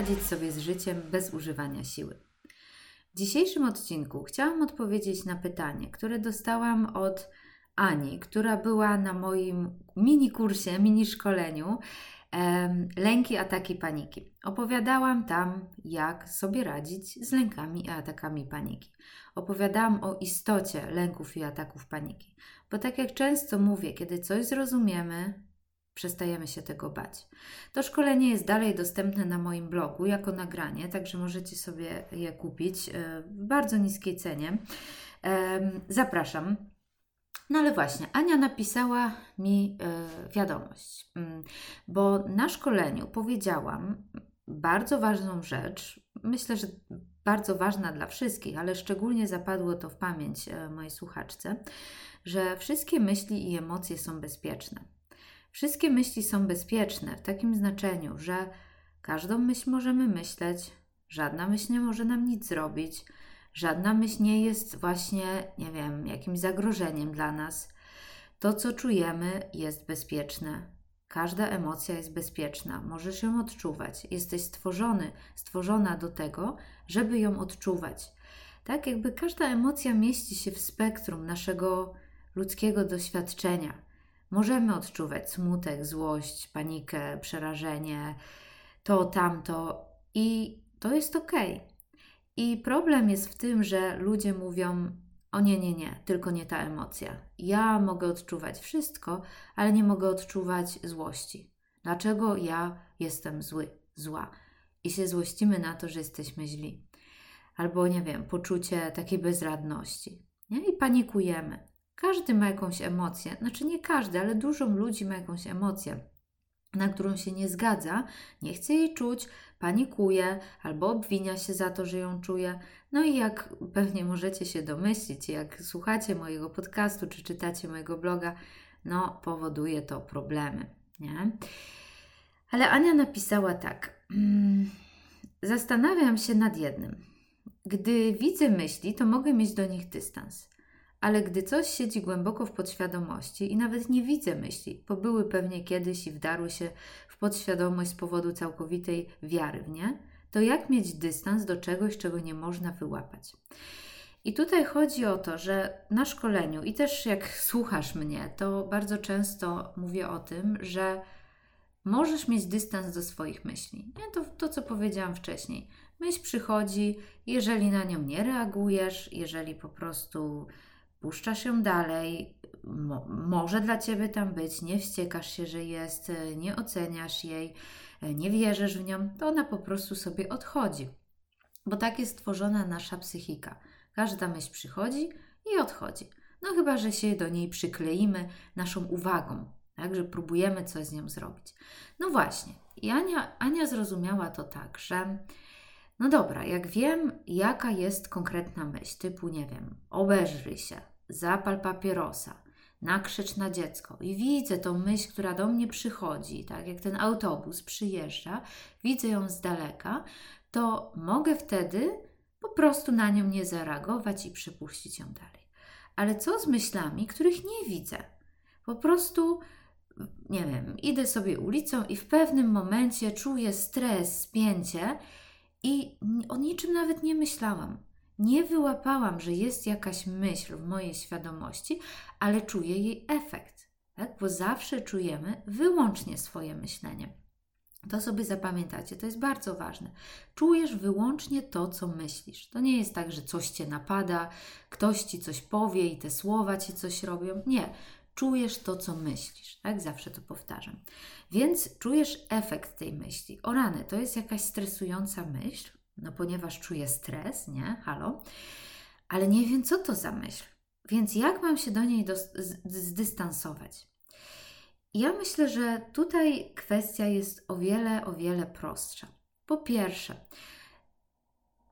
radzić sobie z życiem bez używania siły. W dzisiejszym odcinku chciałam odpowiedzieć na pytanie, które dostałam od Ani, która była na moim mini kursie, mini szkoleniu Lęki, ataki, paniki. Opowiadałam tam, jak sobie radzić z lękami i atakami paniki. Opowiadałam o istocie lęków i ataków paniki, bo tak jak często mówię, kiedy coś zrozumiemy, przestajemy się tego bać. To szkolenie jest dalej dostępne na moim blogu jako nagranie, także możecie sobie je kupić e, w bardzo niskiej cenie. Zapraszam. No ale właśnie, Ania napisała mi e, wiadomość, mm, bo na szkoleniu powiedziałam bardzo ważną rzecz, myślę, że bardzo ważna dla wszystkich, ale szczególnie zapadło to w pamięć e, mojej słuchaczce, że wszystkie myśli i emocje są bezpieczne. Wszystkie myśli są bezpieczne w takim znaczeniu, że każdą myśl możemy myśleć, żadna myśl nie może nam nic zrobić, żadna myśl nie jest właśnie, nie wiem, jakimś zagrożeniem dla nas. To, co czujemy, jest bezpieczne. Każda emocja jest bezpieczna, możesz ją odczuwać. Jesteś stworzony, stworzona do tego, żeby ją odczuwać. Tak, jakby każda emocja mieści się w spektrum naszego ludzkiego doświadczenia. Możemy odczuwać smutek, złość, panikę, przerażenie, to, tamto i to jest ok. I problem jest w tym, że ludzie mówią: O nie, nie, nie, tylko nie ta emocja. Ja mogę odczuwać wszystko, ale nie mogę odczuwać złości. Dlaczego ja jestem zły, zła? I się złościmy na to, że jesteśmy źli. Albo nie wiem, poczucie takiej bezradności. Nie? I panikujemy. Każdy ma jakąś emocję, znaczy nie każdy, ale dużo ludzi ma jakąś emocję, na którą się nie zgadza, nie chce jej czuć, panikuje albo obwinia się za to, że ją czuje. No i jak pewnie możecie się domyślić, jak słuchacie mojego podcastu czy czytacie mojego bloga, no powoduje to problemy, nie? Ale Ania napisała tak. Mm, zastanawiam się nad jednym. Gdy widzę myśli, to mogę mieć do nich dystans ale gdy coś siedzi głęboko w podświadomości i nawet nie widzę myśli, bo były pewnie kiedyś i wdarły się w podświadomość z powodu całkowitej wiary w nie, to jak mieć dystans do czegoś, czego nie można wyłapać? I tutaj chodzi o to, że na szkoleniu i też jak słuchasz mnie, to bardzo często mówię o tym, że możesz mieć dystans do swoich myśli. Nie? To, to, co powiedziałam wcześniej. Myśl przychodzi, jeżeli na nią nie reagujesz, jeżeli po prostu puszczasz ją dalej, mo może dla ciebie tam być, nie wściekasz się, że jest, e, nie oceniasz jej, e, nie wierzysz w nią, to ona po prostu sobie odchodzi. Bo tak jest stworzona nasza psychika. Każda myśl przychodzi i odchodzi. No chyba, że się do niej przykleimy naszą uwagą, tak, że próbujemy coś z nią zrobić. No właśnie, i Ania, Ania zrozumiała to tak, że no dobra, jak wiem, jaka jest konkretna myśl, typu nie wiem, obeżrzyj się, zapal papierosa, nakrzycz na dziecko i widzę tą myśl, która do mnie przychodzi, tak jak ten autobus przyjeżdża, widzę ją z daleka, to mogę wtedy po prostu na nią nie zareagować i przypuścić ją dalej. Ale co z myślami, których nie widzę? Po prostu, nie wiem, idę sobie ulicą i w pewnym momencie czuję stres, spięcie i o niczym nawet nie myślałam nie wyłapałam, że jest jakaś myśl w mojej świadomości, ale czuję jej efekt, tak? bo zawsze czujemy wyłącznie swoje myślenie. To sobie zapamiętacie, to jest bardzo ważne. Czujesz wyłącznie to, co myślisz. To nie jest tak, że coś cię napada, ktoś ci coś powie i te słowa ci coś robią. Nie. Czujesz to, co myślisz, tak? Zawsze to powtarzam. Więc czujesz efekt tej myśli. O rany, to jest jakaś stresująca myśl, no ponieważ czuję stres, nie? Halo. Ale nie wiem, co to za myśl. Więc jak mam się do niej do, zdystansować? Ja myślę, że tutaj kwestia jest o wiele, o wiele prostsza. Po pierwsze,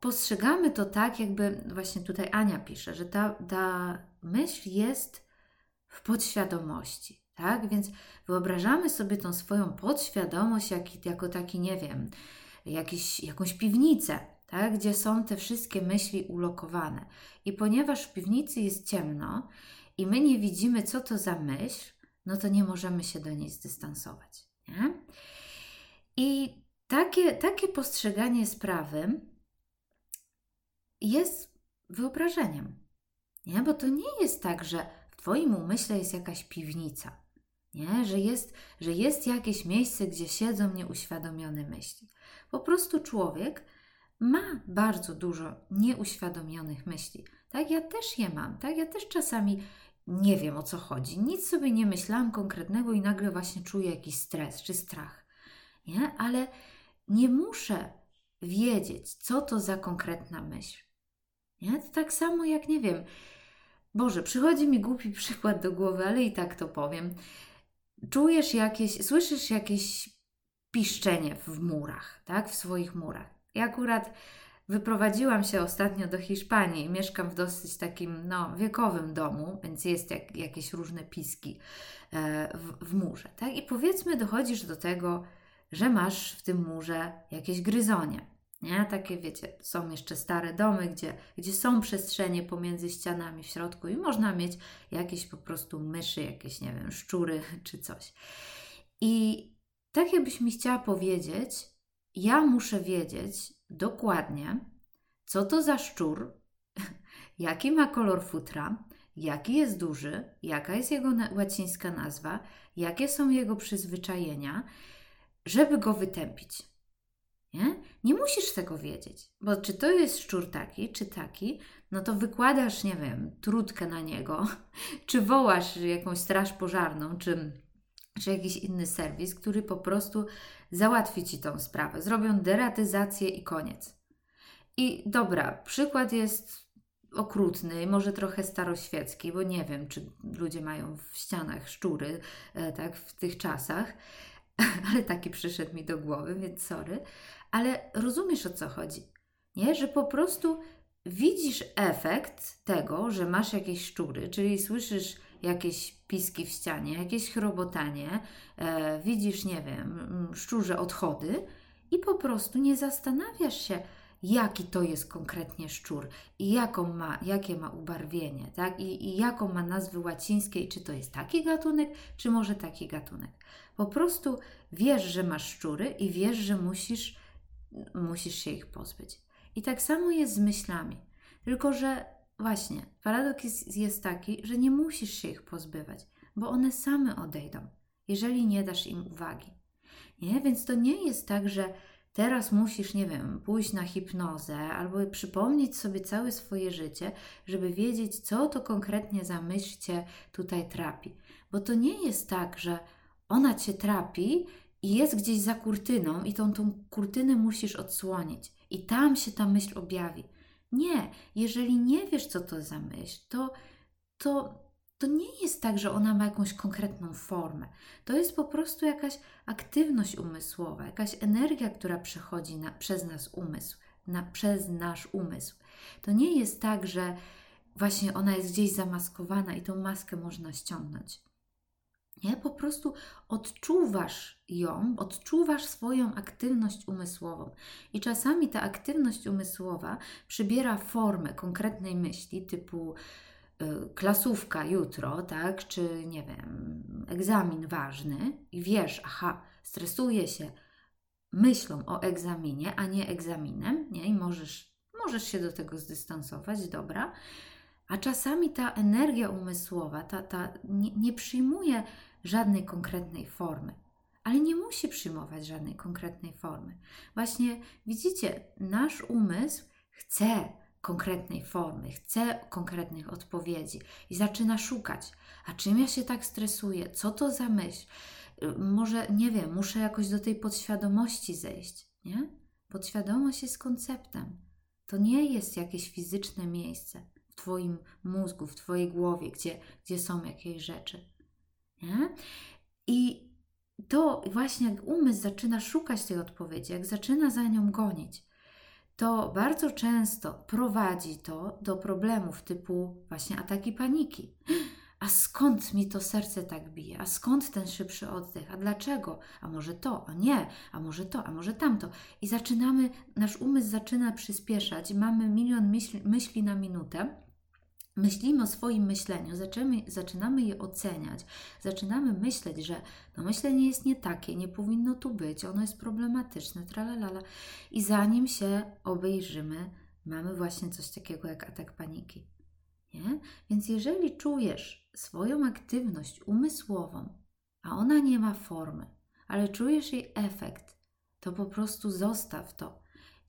postrzegamy to tak, jakby właśnie tutaj Ania pisze, że ta, ta myśl jest w podświadomości, tak? Więc wyobrażamy sobie tą swoją podświadomość jak, jako taki, nie wiem, jakiś, jakąś piwnicę, tak, gdzie są te wszystkie myśli ulokowane. I ponieważ w piwnicy jest ciemno i my nie widzimy, co to za myśl, no to nie możemy się do niej zdystansować. Nie? I takie, takie postrzeganie sprawy jest wyobrażeniem. Nie? Bo to nie jest tak, że w Twoim umyśle jest jakaś piwnica, nie? Że, jest, że jest jakieś miejsce, gdzie siedzą nieuświadomione myśli. Po prostu człowiek ma bardzo dużo nieuświadomionych myśli. Tak, ja też je mam, tak, ja też czasami nie wiem o co chodzi, nic sobie nie myślałam konkretnego i nagle właśnie czuję jakiś stres czy strach, nie? Ale nie muszę wiedzieć, co to za konkretna myśl. Nie? To tak samo jak, nie wiem, Boże, przychodzi mi głupi przykład do głowy, ale i tak to powiem. Czujesz jakieś, słyszysz jakieś piszczenie w murach, tak? W swoich murach. Ja akurat wyprowadziłam się ostatnio do Hiszpanii. Mieszkam w dosyć takim no, wiekowym domu, więc jest jak, jakieś różne piski e, w, w murze. Tak? I powiedzmy, dochodzisz do tego, że masz w tym murze jakieś gryzonie. Nie? Takie wiecie, są jeszcze stare domy, gdzie, gdzie są przestrzenie pomiędzy ścianami w środku i można mieć jakieś po prostu myszy, jakieś, nie wiem, szczury czy coś. I tak jakbyś mi chciała powiedzieć, ja muszę wiedzieć dokładnie, co to za szczur, jaki ma kolor futra, jaki jest duży, jaka jest jego łacińska nazwa, jakie są jego przyzwyczajenia, żeby go wytępić. Nie? nie musisz tego wiedzieć, bo czy to jest szczur taki, czy taki, no to wykładasz, nie wiem, trutkę na niego, czy wołasz jakąś straż pożarną, czy, czy jakiś inny serwis, który po prostu załatwi ci tą sprawę. Zrobią deratyzację i koniec. I dobra, przykład jest okrutny, może trochę staroświecki, bo nie wiem, czy ludzie mają w ścianach szczury, e, tak, w tych czasach, ale taki przyszedł mi do głowy, więc sorry. Ale rozumiesz o co chodzi, nie? Że po prostu widzisz efekt tego, że masz jakieś szczury, czyli słyszysz jakieś piski w ścianie, jakieś chrobotanie, e, widzisz, nie wiem, szczurze odchody i po prostu nie zastanawiasz się, jaki to jest konkretnie szczur i jaką ma, jakie ma ubarwienie, tak? I, I jaką ma nazwy łacińskie, i czy to jest taki gatunek, czy może taki gatunek. Po prostu wiesz, że masz szczury i wiesz, że musisz, musisz się ich pozbyć. I tak samo jest z myślami. Tylko, że właśnie paradoks jest, jest taki, że nie musisz się ich pozbywać, bo one same odejdą, jeżeli nie dasz im uwagi. Nie? Więc to nie jest tak, że teraz musisz, nie wiem, pójść na hipnozę albo przypomnieć sobie całe swoje życie, żeby wiedzieć, co to konkretnie za myśl cię tutaj trapi. Bo to nie jest tak, że ona cię trapi i jest gdzieś za kurtyną i tą, tą kurtynę musisz odsłonić i tam się ta myśl objawi. Nie, jeżeli nie wiesz, co to za myśl, to, to, to nie jest tak, że ona ma jakąś konkretną formę. To jest po prostu jakaś aktywność umysłowa, jakaś energia, która przechodzi na, przez nas umysł, na, przez nasz umysł. To nie jest tak, że właśnie ona jest gdzieś zamaskowana i tą maskę można ściągnąć. Nie? Po prostu odczuwasz ją, odczuwasz swoją aktywność umysłową. I czasami ta aktywność umysłowa przybiera formę konkretnej myśli, typu y, klasówka jutro, tak, czy nie wiem, egzamin ważny, i wiesz, aha, stresuję się myślą o egzaminie, a nie egzaminem, nie? I możesz, możesz się do tego zdystansować, dobra. A czasami ta energia umysłowa, ta, ta nie, nie przyjmuje żadnej konkretnej formy. Ale nie musi przyjmować żadnej konkretnej formy. Właśnie widzicie, nasz umysł chce konkretnej formy, chce konkretnych odpowiedzi i zaczyna szukać. A czym ja się tak stresuję? Co to za myśl? Y, może, nie wiem, muszę jakoś do tej podświadomości zejść, nie? Podświadomość jest konceptem. To nie jest jakieś fizyczne miejsce w Twoim mózgu, w Twojej głowie, gdzie, gdzie są jakieś rzeczy. Nie? I to właśnie jak umysł zaczyna szukać tej odpowiedzi, jak zaczyna za nią gonić, to bardzo często prowadzi to do problemów typu właśnie ataki paniki. A skąd mi to serce tak bije? A skąd ten szybszy oddech? A dlaczego? A może to, a nie, a może to, a może tamto. I zaczynamy, nasz umysł zaczyna przyspieszać, mamy milion myśli, myśli na minutę myślimy o swoim myśleniu, zaczynamy, zaczynamy je oceniać, zaczynamy myśleć, że no myślenie jest nie takie, nie powinno tu być, ono jest problematyczne, tralalala. I zanim się obejrzymy, mamy właśnie coś takiego jak atak paniki. Nie? Więc jeżeli czujesz swoją aktywność umysłową, a ona nie ma formy, ale czujesz jej efekt, to po prostu zostaw to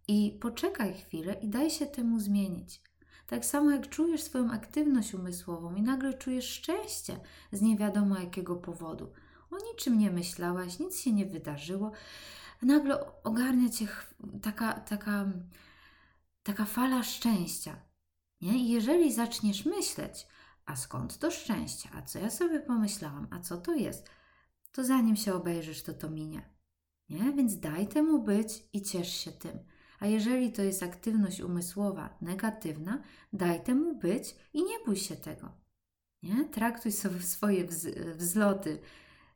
i poczekaj chwilę i daj się temu zmienić. Tak samo jak czujesz swoją aktywność umysłową i nagle czujesz szczęście z nie wiadomo jakiego powodu. O niczym nie myślałaś, nic się nie wydarzyło. Nagle ogarnia cię taka, taka, taka fala szczęścia. Nie? I jeżeli zaczniesz myśleć, a skąd to szczęście, a co ja sobie pomyślałam, a co to jest, to zanim się obejrzysz, to to minie. Nie? Więc daj temu być i ciesz się tym. A jeżeli to jest aktywność umysłowa negatywna, daj temu być i nie bój się tego. Nie? Traktuj sobie swoje wzloty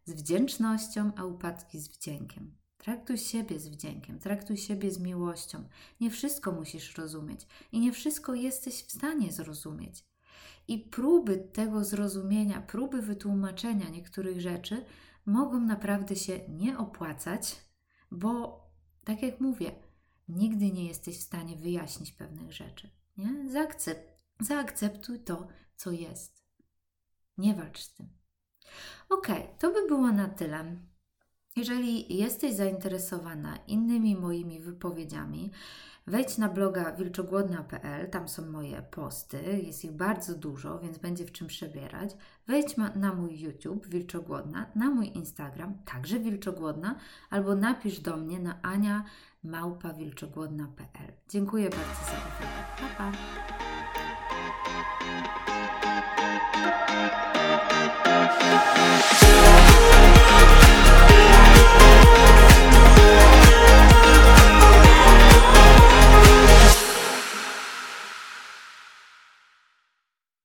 z wdzięcznością, a upadki z wdziękiem. Traktuj siebie z wdziękiem, traktuj siebie z miłością. Nie wszystko musisz rozumieć i nie wszystko jesteś w stanie zrozumieć. I próby tego zrozumienia, próby wytłumaczenia niektórych rzeczy mogą naprawdę się nie opłacać, bo tak jak mówię, nigdy nie jesteś w stanie wyjaśnić pewnych rzeczy. Nie? Zaakcept, zaakceptuj to, co jest. Nie walcz z tym. Ok, to by było na tyle. Jeżeli jesteś zainteresowana innymi moimi wypowiedziami, wejdź na bloga wilczogłodna.pl, tam są moje posty, jest ich bardzo dużo, więc będzie w czym przebierać. Wejdź na mój YouTube Wilczogłodna, na mój Instagram, także Wilczogłodna, albo napisz do mnie na aniamałpawilczogłodna.pl. Dziękuję bardzo za uwagę. Pa, pa.